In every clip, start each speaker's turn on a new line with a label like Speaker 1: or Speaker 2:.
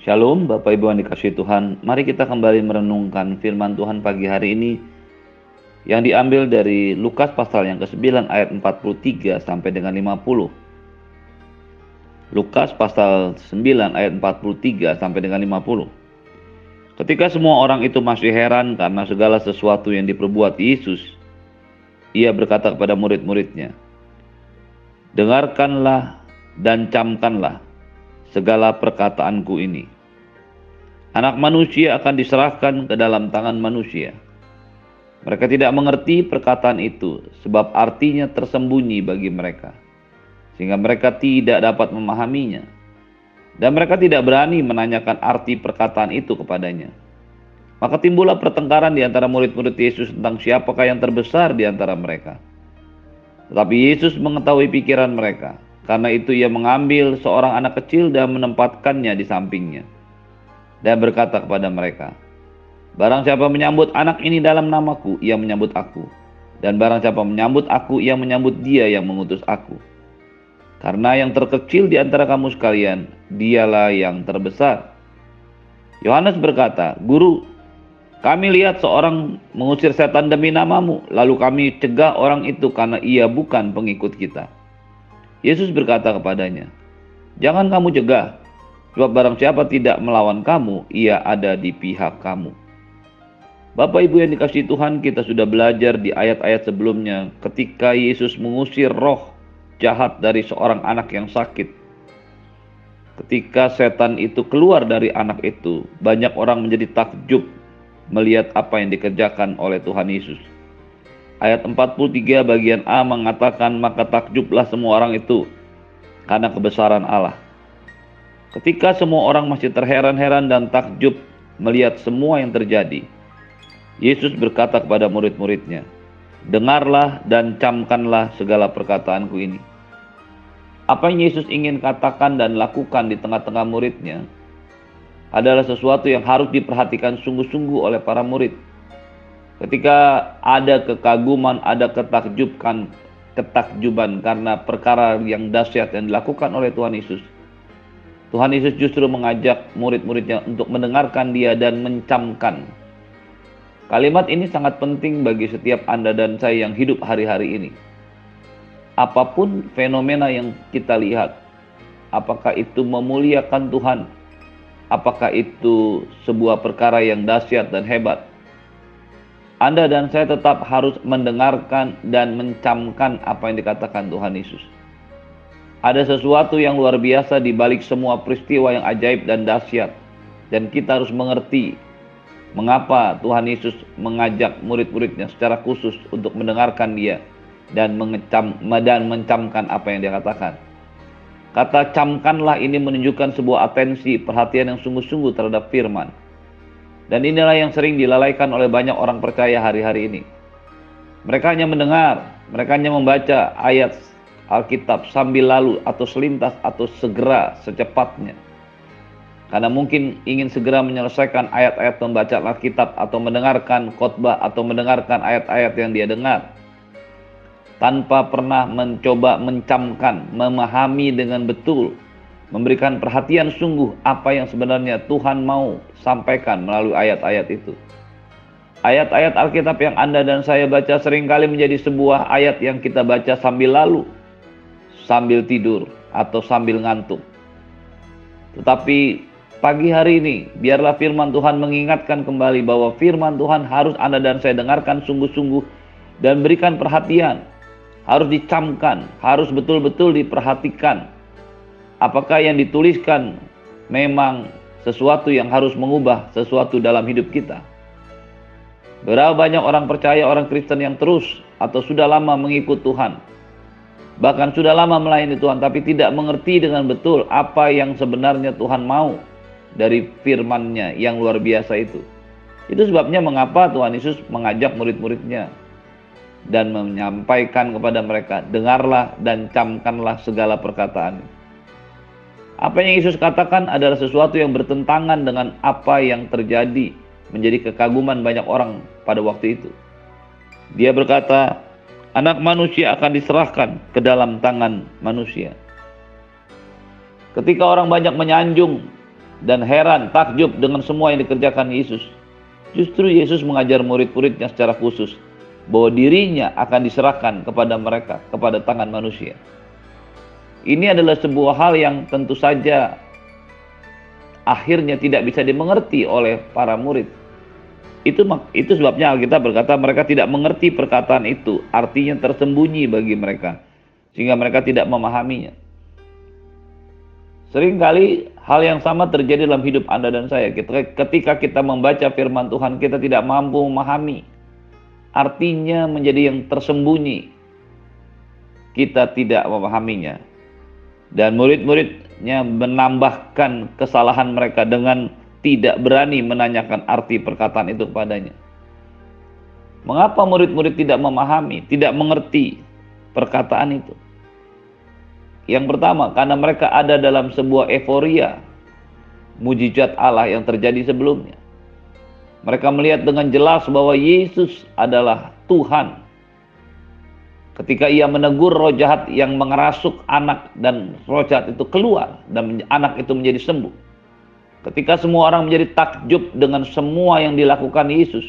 Speaker 1: Shalom Bapak Ibu yang dikasih Tuhan. Mari kita kembali merenungkan firman Tuhan pagi hari ini Yang diambil dari Lukas pasal yang ke-9 ayat 43 sampai dengan 50 Lukas pasal 9 ayat 43 sampai dengan 50 Ketika semua orang itu masih heran karena segala sesuatu yang diperbuat Yesus Ia berkata kepada murid-muridnya Dengarkanlah dan camkanlah segala perkataanku ini. Anak manusia akan diserahkan ke dalam tangan manusia. Mereka tidak mengerti perkataan itu, sebab artinya tersembunyi bagi mereka, sehingga mereka tidak dapat memahaminya, dan mereka tidak berani menanyakan arti perkataan itu kepadanya. Maka timbullah pertengkaran di antara murid-murid Yesus tentang siapakah yang terbesar di antara mereka. Tetapi Yesus mengetahui pikiran mereka, karena itu ia mengambil seorang anak kecil dan menempatkannya di sampingnya. Dan berkata kepada mereka, Barang siapa menyambut anak ini dalam namaku, ia menyambut aku. Dan barang siapa menyambut aku, ia menyambut dia yang mengutus aku. Karena yang terkecil di antara kamu sekalian, dialah yang terbesar. Yohanes berkata, Guru, kami lihat seorang mengusir setan demi namamu, lalu kami cegah orang itu karena ia bukan pengikut kita. Yesus berkata kepadanya, "Jangan kamu cegah, sebab barang siapa tidak melawan kamu, ia ada di pihak kamu." Bapak Ibu yang dikasih Tuhan, kita sudah belajar di ayat-ayat sebelumnya ketika Yesus mengusir roh jahat dari seorang anak yang sakit. Ketika setan itu keluar dari anak itu, banyak orang menjadi takjub melihat apa yang dikerjakan oleh Tuhan Yesus. Ayat 43 bagian A mengatakan maka takjublah semua orang itu karena kebesaran Allah. Ketika semua orang masih terheran-heran dan takjub melihat semua yang terjadi, Yesus berkata kepada murid-muridnya, Dengarlah dan camkanlah segala perkataanku ini. Apa yang Yesus ingin katakan dan lakukan di tengah-tengah muridnya adalah sesuatu yang harus diperhatikan sungguh-sungguh oleh para murid Ketika ada kekaguman, ada ketakjubkan, ketakjuban karena perkara yang dahsyat yang dilakukan oleh Tuhan Yesus. Tuhan Yesus justru mengajak murid-muridnya untuk mendengarkan dia dan mencamkan. Kalimat ini sangat penting bagi setiap Anda dan saya yang hidup hari-hari ini. Apa pun fenomena yang kita lihat, apakah itu memuliakan Tuhan, apakah itu sebuah perkara yang dahsyat dan hebat, anda dan saya tetap harus mendengarkan dan mencamkan apa yang dikatakan Tuhan Yesus. Ada sesuatu yang luar biasa di balik semua peristiwa yang ajaib dan dahsyat. Dan kita harus mengerti mengapa Tuhan Yesus mengajak murid-muridnya secara khusus untuk mendengarkan dia dan mengecam dan mencamkan apa yang dia katakan. Kata camkanlah ini menunjukkan sebuah atensi, perhatian yang sungguh-sungguh terhadap firman. Dan inilah yang sering dilalaikan oleh banyak orang percaya hari-hari ini. Mereka hanya mendengar, mereka hanya membaca ayat Alkitab sambil lalu atau selintas atau segera secepatnya. Karena mungkin ingin segera menyelesaikan ayat-ayat membaca Alkitab atau mendengarkan khotbah atau mendengarkan ayat-ayat yang dia dengar. Tanpa pernah mencoba mencamkan, memahami dengan betul memberikan perhatian sungguh apa yang sebenarnya Tuhan mau sampaikan melalui ayat-ayat itu. Ayat-ayat Alkitab yang Anda dan saya baca sering kali menjadi sebuah ayat yang kita baca sambil lalu, sambil tidur, atau sambil ngantuk. Tetapi pagi hari ini, biarlah firman Tuhan mengingatkan kembali bahwa firman Tuhan harus Anda dan saya dengarkan sungguh-sungguh dan berikan perhatian. Harus dicamkan, harus betul-betul diperhatikan apakah yang dituliskan memang sesuatu yang harus mengubah sesuatu dalam hidup kita. Berapa banyak orang percaya orang Kristen yang terus atau sudah lama mengikut Tuhan. Bahkan sudah lama melayani Tuhan tapi tidak mengerti dengan betul apa yang sebenarnya Tuhan mau dari firman-Nya yang luar biasa itu. Itu sebabnya mengapa Tuhan Yesus mengajak murid-muridnya dan menyampaikan kepada mereka, dengarlah dan camkanlah segala perkataan apa yang Yesus katakan adalah sesuatu yang bertentangan dengan apa yang terjadi menjadi kekaguman banyak orang pada waktu itu. Dia berkata, anak manusia akan diserahkan ke dalam tangan manusia. Ketika orang banyak menyanjung dan heran, takjub dengan semua yang dikerjakan Yesus. Justru Yesus mengajar murid-muridnya secara khusus bahwa dirinya akan diserahkan kepada mereka, kepada tangan manusia. Ini adalah sebuah hal yang tentu saja akhirnya tidak bisa dimengerti oleh para murid. Itu itu sebabnya Alkitab berkata mereka tidak mengerti perkataan itu, artinya tersembunyi bagi mereka sehingga mereka tidak memahaminya. Seringkali hal yang sama terjadi dalam hidup Anda dan saya. Ketika kita membaca firman Tuhan, kita tidak mampu memahami. Artinya menjadi yang tersembunyi. Kita tidak memahaminya. Dan murid-muridnya menambahkan kesalahan mereka dengan tidak berani menanyakan arti perkataan itu kepadanya. Mengapa murid-murid tidak memahami, tidak mengerti perkataan itu? Yang pertama, karena mereka ada dalam sebuah euforia mujizat Allah yang terjadi sebelumnya. Mereka melihat dengan jelas bahwa Yesus adalah Tuhan. Ketika ia menegur roh jahat yang mengerasuk anak dan roh jahat itu keluar dan anak itu menjadi sembuh. Ketika semua orang menjadi takjub dengan semua yang dilakukan Yesus,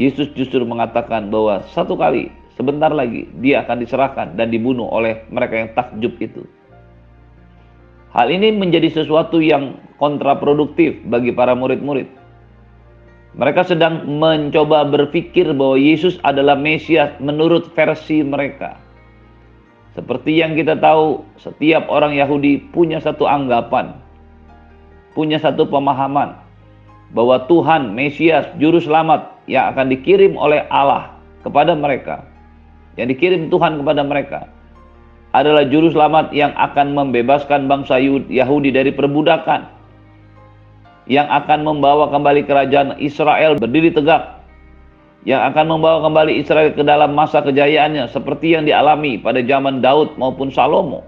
Speaker 1: Yesus justru mengatakan bahwa satu kali Sebentar lagi dia akan diserahkan dan dibunuh oleh mereka yang takjub itu. Hal ini menjadi sesuatu yang kontraproduktif bagi para murid-murid. Mereka sedang mencoba berpikir bahwa Yesus adalah Mesias menurut versi mereka. Seperti yang kita tahu, setiap orang Yahudi punya satu anggapan, punya satu pemahaman bahwa Tuhan, Mesias, Juru Selamat yang akan dikirim oleh Allah kepada mereka yang dikirim Tuhan kepada mereka adalah juru selamat yang akan membebaskan bangsa Yahudi dari perbudakan yang akan membawa kembali kerajaan Israel berdiri tegak yang akan membawa kembali Israel ke dalam masa kejayaannya seperti yang dialami pada zaman Daud maupun Salomo.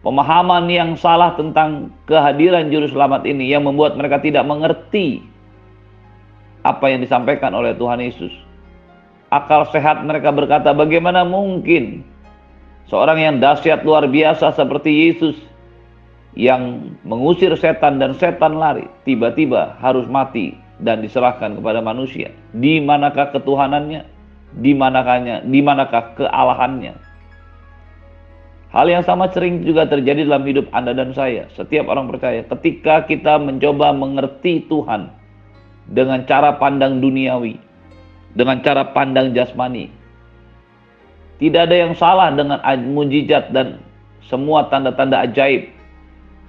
Speaker 1: Pemahaman yang salah tentang kehadiran juru selamat ini yang membuat mereka tidak mengerti apa yang disampaikan oleh Tuhan Yesus. Akal sehat mereka berkata, bagaimana mungkin seorang yang dahsyat luar biasa seperti Yesus yang mengusir setan dan setan lari, tiba-tiba harus mati dan diserahkan kepada manusia. Di manakah ketuhanannya? Di manakahnya? Di manakah kealahannya? Hal yang sama sering juga terjadi dalam hidup Anda dan saya. Setiap orang percaya, ketika kita mencoba mengerti Tuhan dengan cara pandang duniawi, dengan cara pandang jasmani. Tidak ada yang salah dengan mujizat dan semua tanda-tanda ajaib.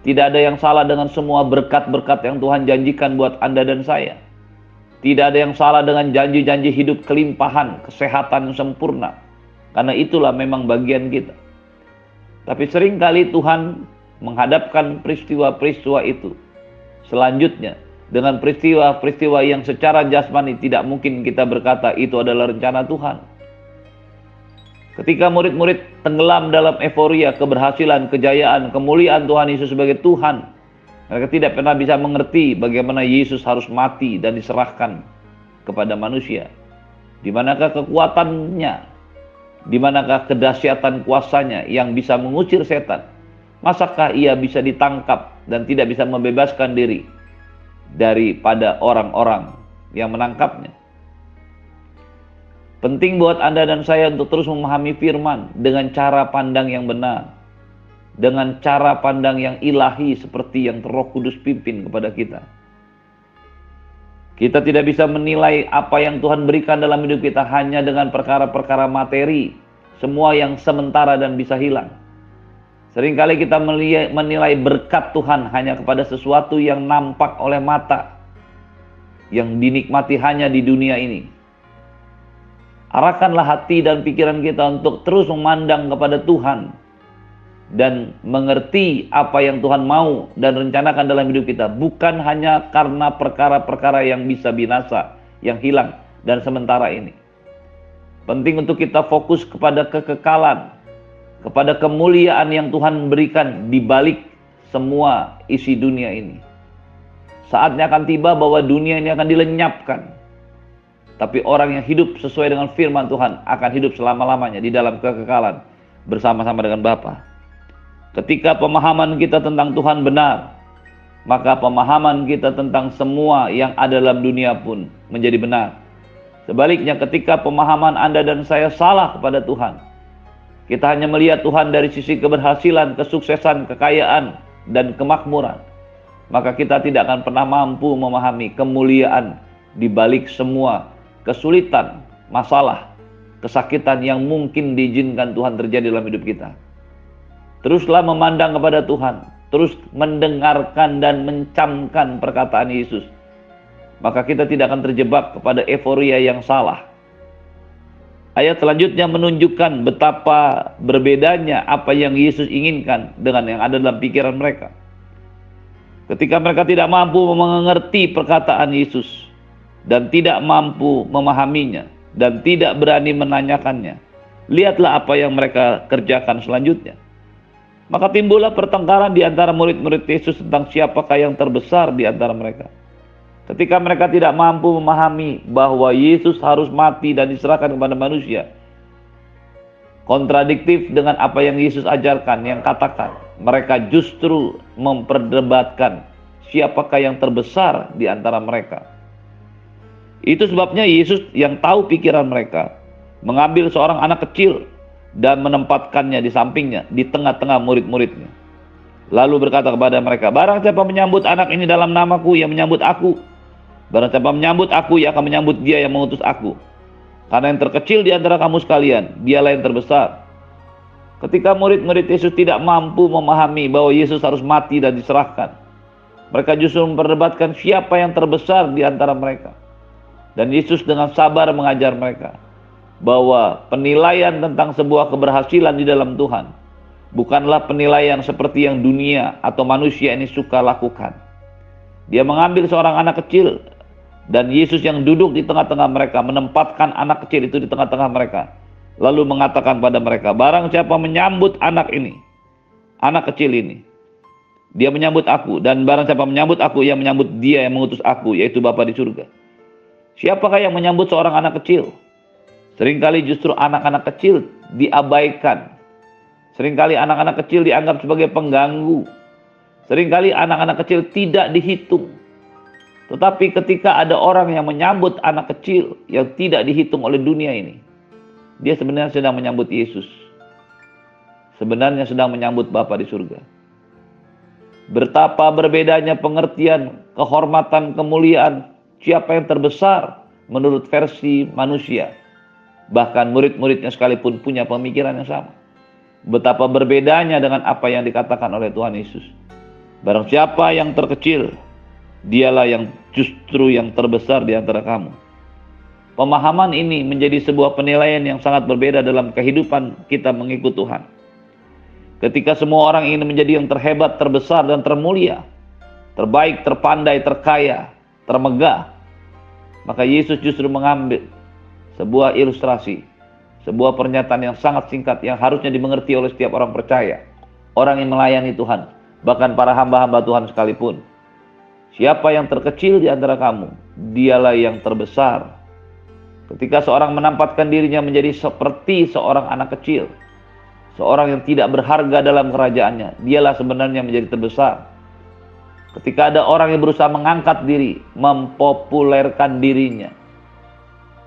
Speaker 1: Tidak ada yang salah dengan semua berkat-berkat yang Tuhan janjikan buat Anda dan saya. Tidak ada yang salah dengan janji-janji hidup kelimpahan, kesehatan sempurna. Karena itulah memang bagian kita. Tapi sering kali Tuhan menghadapkan peristiwa-peristiwa itu. Selanjutnya, dengan peristiwa-peristiwa yang secara jasmani tidak mungkin kita berkata itu adalah rencana Tuhan. Ketika murid-murid tenggelam dalam euforia, keberhasilan, kejayaan, kemuliaan Tuhan Yesus sebagai Tuhan, mereka tidak pernah bisa mengerti bagaimana Yesus harus mati dan diserahkan kepada manusia. Di manakah kekuatannya? Di manakah kedahsyatan kuasanya yang bisa mengusir setan? Masakah ia bisa ditangkap dan tidak bisa membebaskan diri? daripada orang-orang yang menangkapnya. Penting buat Anda dan saya untuk terus memahami firman dengan cara pandang yang benar. Dengan cara pandang yang ilahi seperti yang Roh Kudus pimpin kepada kita. Kita tidak bisa menilai apa yang Tuhan berikan dalam hidup kita hanya dengan perkara-perkara materi, semua yang sementara dan bisa hilang. Seringkali kita menilai berkat Tuhan hanya kepada sesuatu yang nampak oleh mata, yang dinikmati hanya di dunia ini. Arahkanlah hati dan pikiran kita untuk terus memandang kepada Tuhan dan mengerti apa yang Tuhan mau dan rencanakan dalam hidup kita, bukan hanya karena perkara-perkara yang bisa binasa, yang hilang dan sementara ini. Penting untuk kita fokus kepada kekekalan, kepada kemuliaan yang Tuhan berikan di balik semua isi dunia ini. Saatnya akan tiba bahwa dunia ini akan dilenyapkan. Tapi orang yang hidup sesuai dengan firman Tuhan akan hidup selama-lamanya di dalam kekekalan bersama-sama dengan Bapa. Ketika pemahaman kita tentang Tuhan benar, maka pemahaman kita tentang semua yang ada dalam dunia pun menjadi benar. Sebaliknya ketika pemahaman Anda dan saya salah kepada Tuhan, kita hanya melihat Tuhan dari sisi keberhasilan, kesuksesan, kekayaan, dan kemakmuran, maka kita tidak akan pernah mampu memahami kemuliaan di balik semua kesulitan, masalah, kesakitan yang mungkin diizinkan Tuhan terjadi dalam hidup kita. Teruslah memandang kepada Tuhan, terus mendengarkan dan mencamkan perkataan Yesus. Maka kita tidak akan terjebak kepada euforia yang salah. Ayat selanjutnya menunjukkan betapa berbedanya apa yang Yesus inginkan dengan yang ada dalam pikiran mereka. Ketika mereka tidak mampu mengerti perkataan Yesus dan tidak mampu memahaminya dan tidak berani menanyakannya, lihatlah apa yang mereka kerjakan selanjutnya. Maka timbullah pertengkaran di antara murid-murid Yesus tentang siapakah yang terbesar di antara mereka. Ketika mereka tidak mampu memahami bahwa Yesus harus mati dan diserahkan kepada manusia, kontradiktif dengan apa yang Yesus ajarkan, yang katakan, mereka justru memperdebatkan siapakah yang terbesar di antara mereka. Itu sebabnya Yesus yang tahu pikiran mereka, mengambil seorang anak kecil dan menempatkannya di sampingnya di tengah-tengah murid-muridnya. Lalu berkata kepada mereka, Barang siapa menyambut anak ini dalam namaku, yang menyambut aku. Barang siapa menyambut aku, ia akan menyambut dia yang mengutus aku. Karena yang terkecil di antara kamu sekalian, dialah yang terbesar. Ketika murid-murid Yesus tidak mampu memahami bahwa Yesus harus mati dan diserahkan, mereka justru memperdebatkan siapa yang terbesar di antara mereka. Dan Yesus dengan sabar mengajar mereka bahwa penilaian tentang sebuah keberhasilan di dalam Tuhan bukanlah penilaian seperti yang dunia atau manusia ini suka lakukan. Dia mengambil seorang anak kecil dan Yesus yang duduk di tengah-tengah mereka menempatkan anak kecil itu di tengah-tengah mereka. Lalu mengatakan pada mereka, barang siapa menyambut anak ini, anak kecil ini, dia menyambut aku dan barang siapa menyambut aku yang menyambut dia yang mengutus aku yaitu Bapa di surga. Siapakah yang menyambut seorang anak kecil? Seringkali justru anak-anak kecil diabaikan. Seringkali anak-anak kecil dianggap sebagai pengganggu. Seringkali anak-anak kecil tidak dihitung. Tetapi ketika ada orang yang menyambut anak kecil yang tidak dihitung oleh dunia ini, dia sebenarnya sedang menyambut Yesus. Sebenarnya sedang menyambut Bapa di surga. Betapa berbedanya pengertian, kehormatan, kemuliaan, siapa yang terbesar menurut versi manusia Bahkan murid-muridnya sekalipun punya pemikiran yang sama. Betapa berbedanya dengan apa yang dikatakan oleh Tuhan Yesus. Barang siapa yang terkecil, dialah yang justru yang terbesar di antara kamu. Pemahaman ini menjadi sebuah penilaian yang sangat berbeda dalam kehidupan kita mengikut Tuhan. Ketika semua orang ingin menjadi yang terhebat, terbesar, dan termulia, terbaik, terpandai, terkaya, termegah, maka Yesus justru mengambil sebuah ilustrasi, sebuah pernyataan yang sangat singkat yang harusnya dimengerti oleh setiap orang percaya, orang yang melayani Tuhan, bahkan para hamba-hamba Tuhan sekalipun. Siapa yang terkecil di antara kamu, dialah yang terbesar. Ketika seorang menampatkan dirinya menjadi seperti seorang anak kecil, seorang yang tidak berharga dalam kerajaannya, dialah sebenarnya menjadi terbesar. Ketika ada orang yang berusaha mengangkat diri, mempopulerkan dirinya,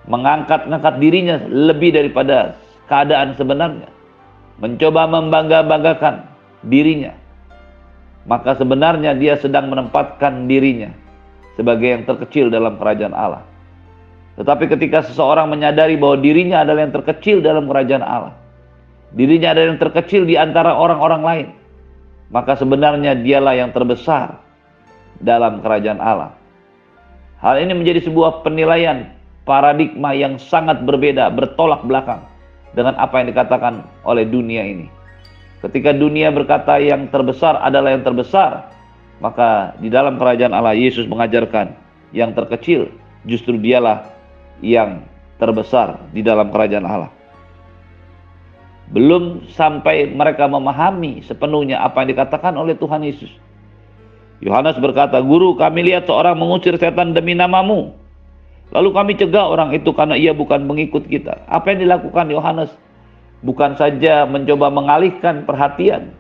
Speaker 1: mengangkat-ngangkat dirinya lebih daripada keadaan sebenarnya, mencoba membangga-banggakan dirinya, maka sebenarnya dia sedang menempatkan dirinya sebagai yang terkecil dalam kerajaan Allah. Tetapi ketika seseorang menyadari bahwa dirinya adalah yang terkecil dalam kerajaan Allah, dirinya adalah yang terkecil di antara orang-orang lain, maka sebenarnya dialah yang terbesar dalam kerajaan Allah. Hal ini menjadi sebuah penilaian paradigma yang sangat berbeda, bertolak belakang dengan apa yang dikatakan oleh dunia ini. Ketika dunia berkata yang terbesar adalah yang terbesar, maka di dalam kerajaan Allah Yesus mengajarkan yang terkecil justru dialah yang terbesar di dalam kerajaan Allah. Belum sampai mereka memahami sepenuhnya apa yang dikatakan oleh Tuhan Yesus. Yohanes berkata, Guru kami lihat seorang mengusir setan demi namamu. Lalu kami cegah orang itu karena ia bukan mengikut kita. Apa yang dilakukan Yohanes? Bukan saja mencoba mengalihkan perhatian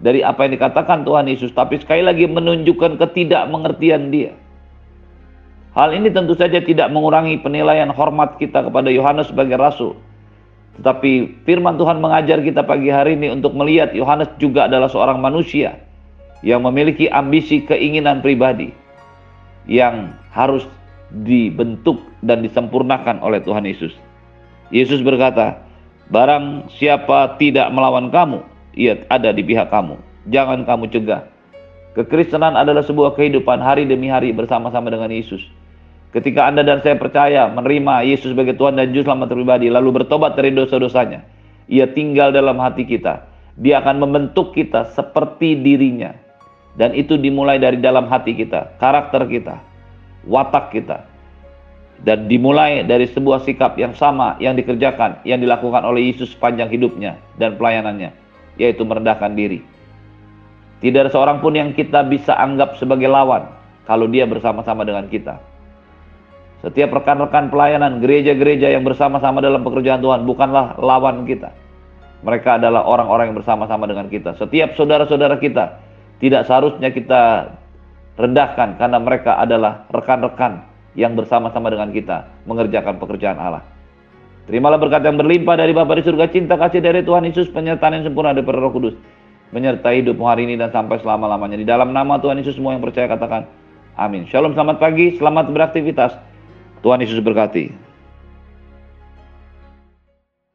Speaker 1: dari apa yang dikatakan Tuhan Yesus, tapi sekali lagi menunjukkan ketidakmengertian dia. Hal ini tentu saja tidak mengurangi penilaian hormat kita kepada Yohanes sebagai rasul. Tetapi firman Tuhan mengajar kita pagi hari ini untuk melihat Yohanes juga adalah seorang manusia yang memiliki ambisi keinginan pribadi yang harus dibentuk dan disempurnakan oleh Tuhan Yesus. Yesus berkata, Barang siapa tidak melawan kamu, ia ada di pihak kamu. Jangan kamu cegah. Kekristenan adalah sebuah kehidupan hari demi hari bersama-sama dengan Yesus. Ketika Anda dan saya percaya menerima Yesus sebagai Tuhan dan Juru Selamat pribadi, lalu bertobat dari dosa-dosanya, ia tinggal dalam hati kita. Dia akan membentuk kita seperti dirinya. Dan itu dimulai dari dalam hati kita, karakter kita, watak kita, dan dimulai dari sebuah sikap yang sama yang dikerjakan, yang dilakukan oleh Yesus sepanjang hidupnya dan pelayanannya, yaitu merendahkan diri. Tidak ada seorang pun yang kita bisa anggap sebagai lawan kalau dia bersama-sama dengan kita. Setiap rekan-rekan pelayanan gereja-gereja yang bersama-sama dalam pekerjaan Tuhan bukanlah lawan kita. Mereka adalah orang-orang yang bersama-sama dengan kita. Setiap saudara-saudara kita tidak seharusnya kita rendahkan karena mereka adalah rekan-rekan yang bersama-sama dengan kita mengerjakan pekerjaan Allah. Terimalah berkat yang berlimpah dari Bapa di surga, cinta kasih dari Tuhan Yesus, penyertaan yang sempurna dari Roh Kudus, menyertai hidupmu hari ini dan sampai selama-lamanya. Di dalam nama Tuhan Yesus semua yang percaya katakan amin. Shalom, selamat pagi, selamat beraktivitas. Tuhan Yesus berkati.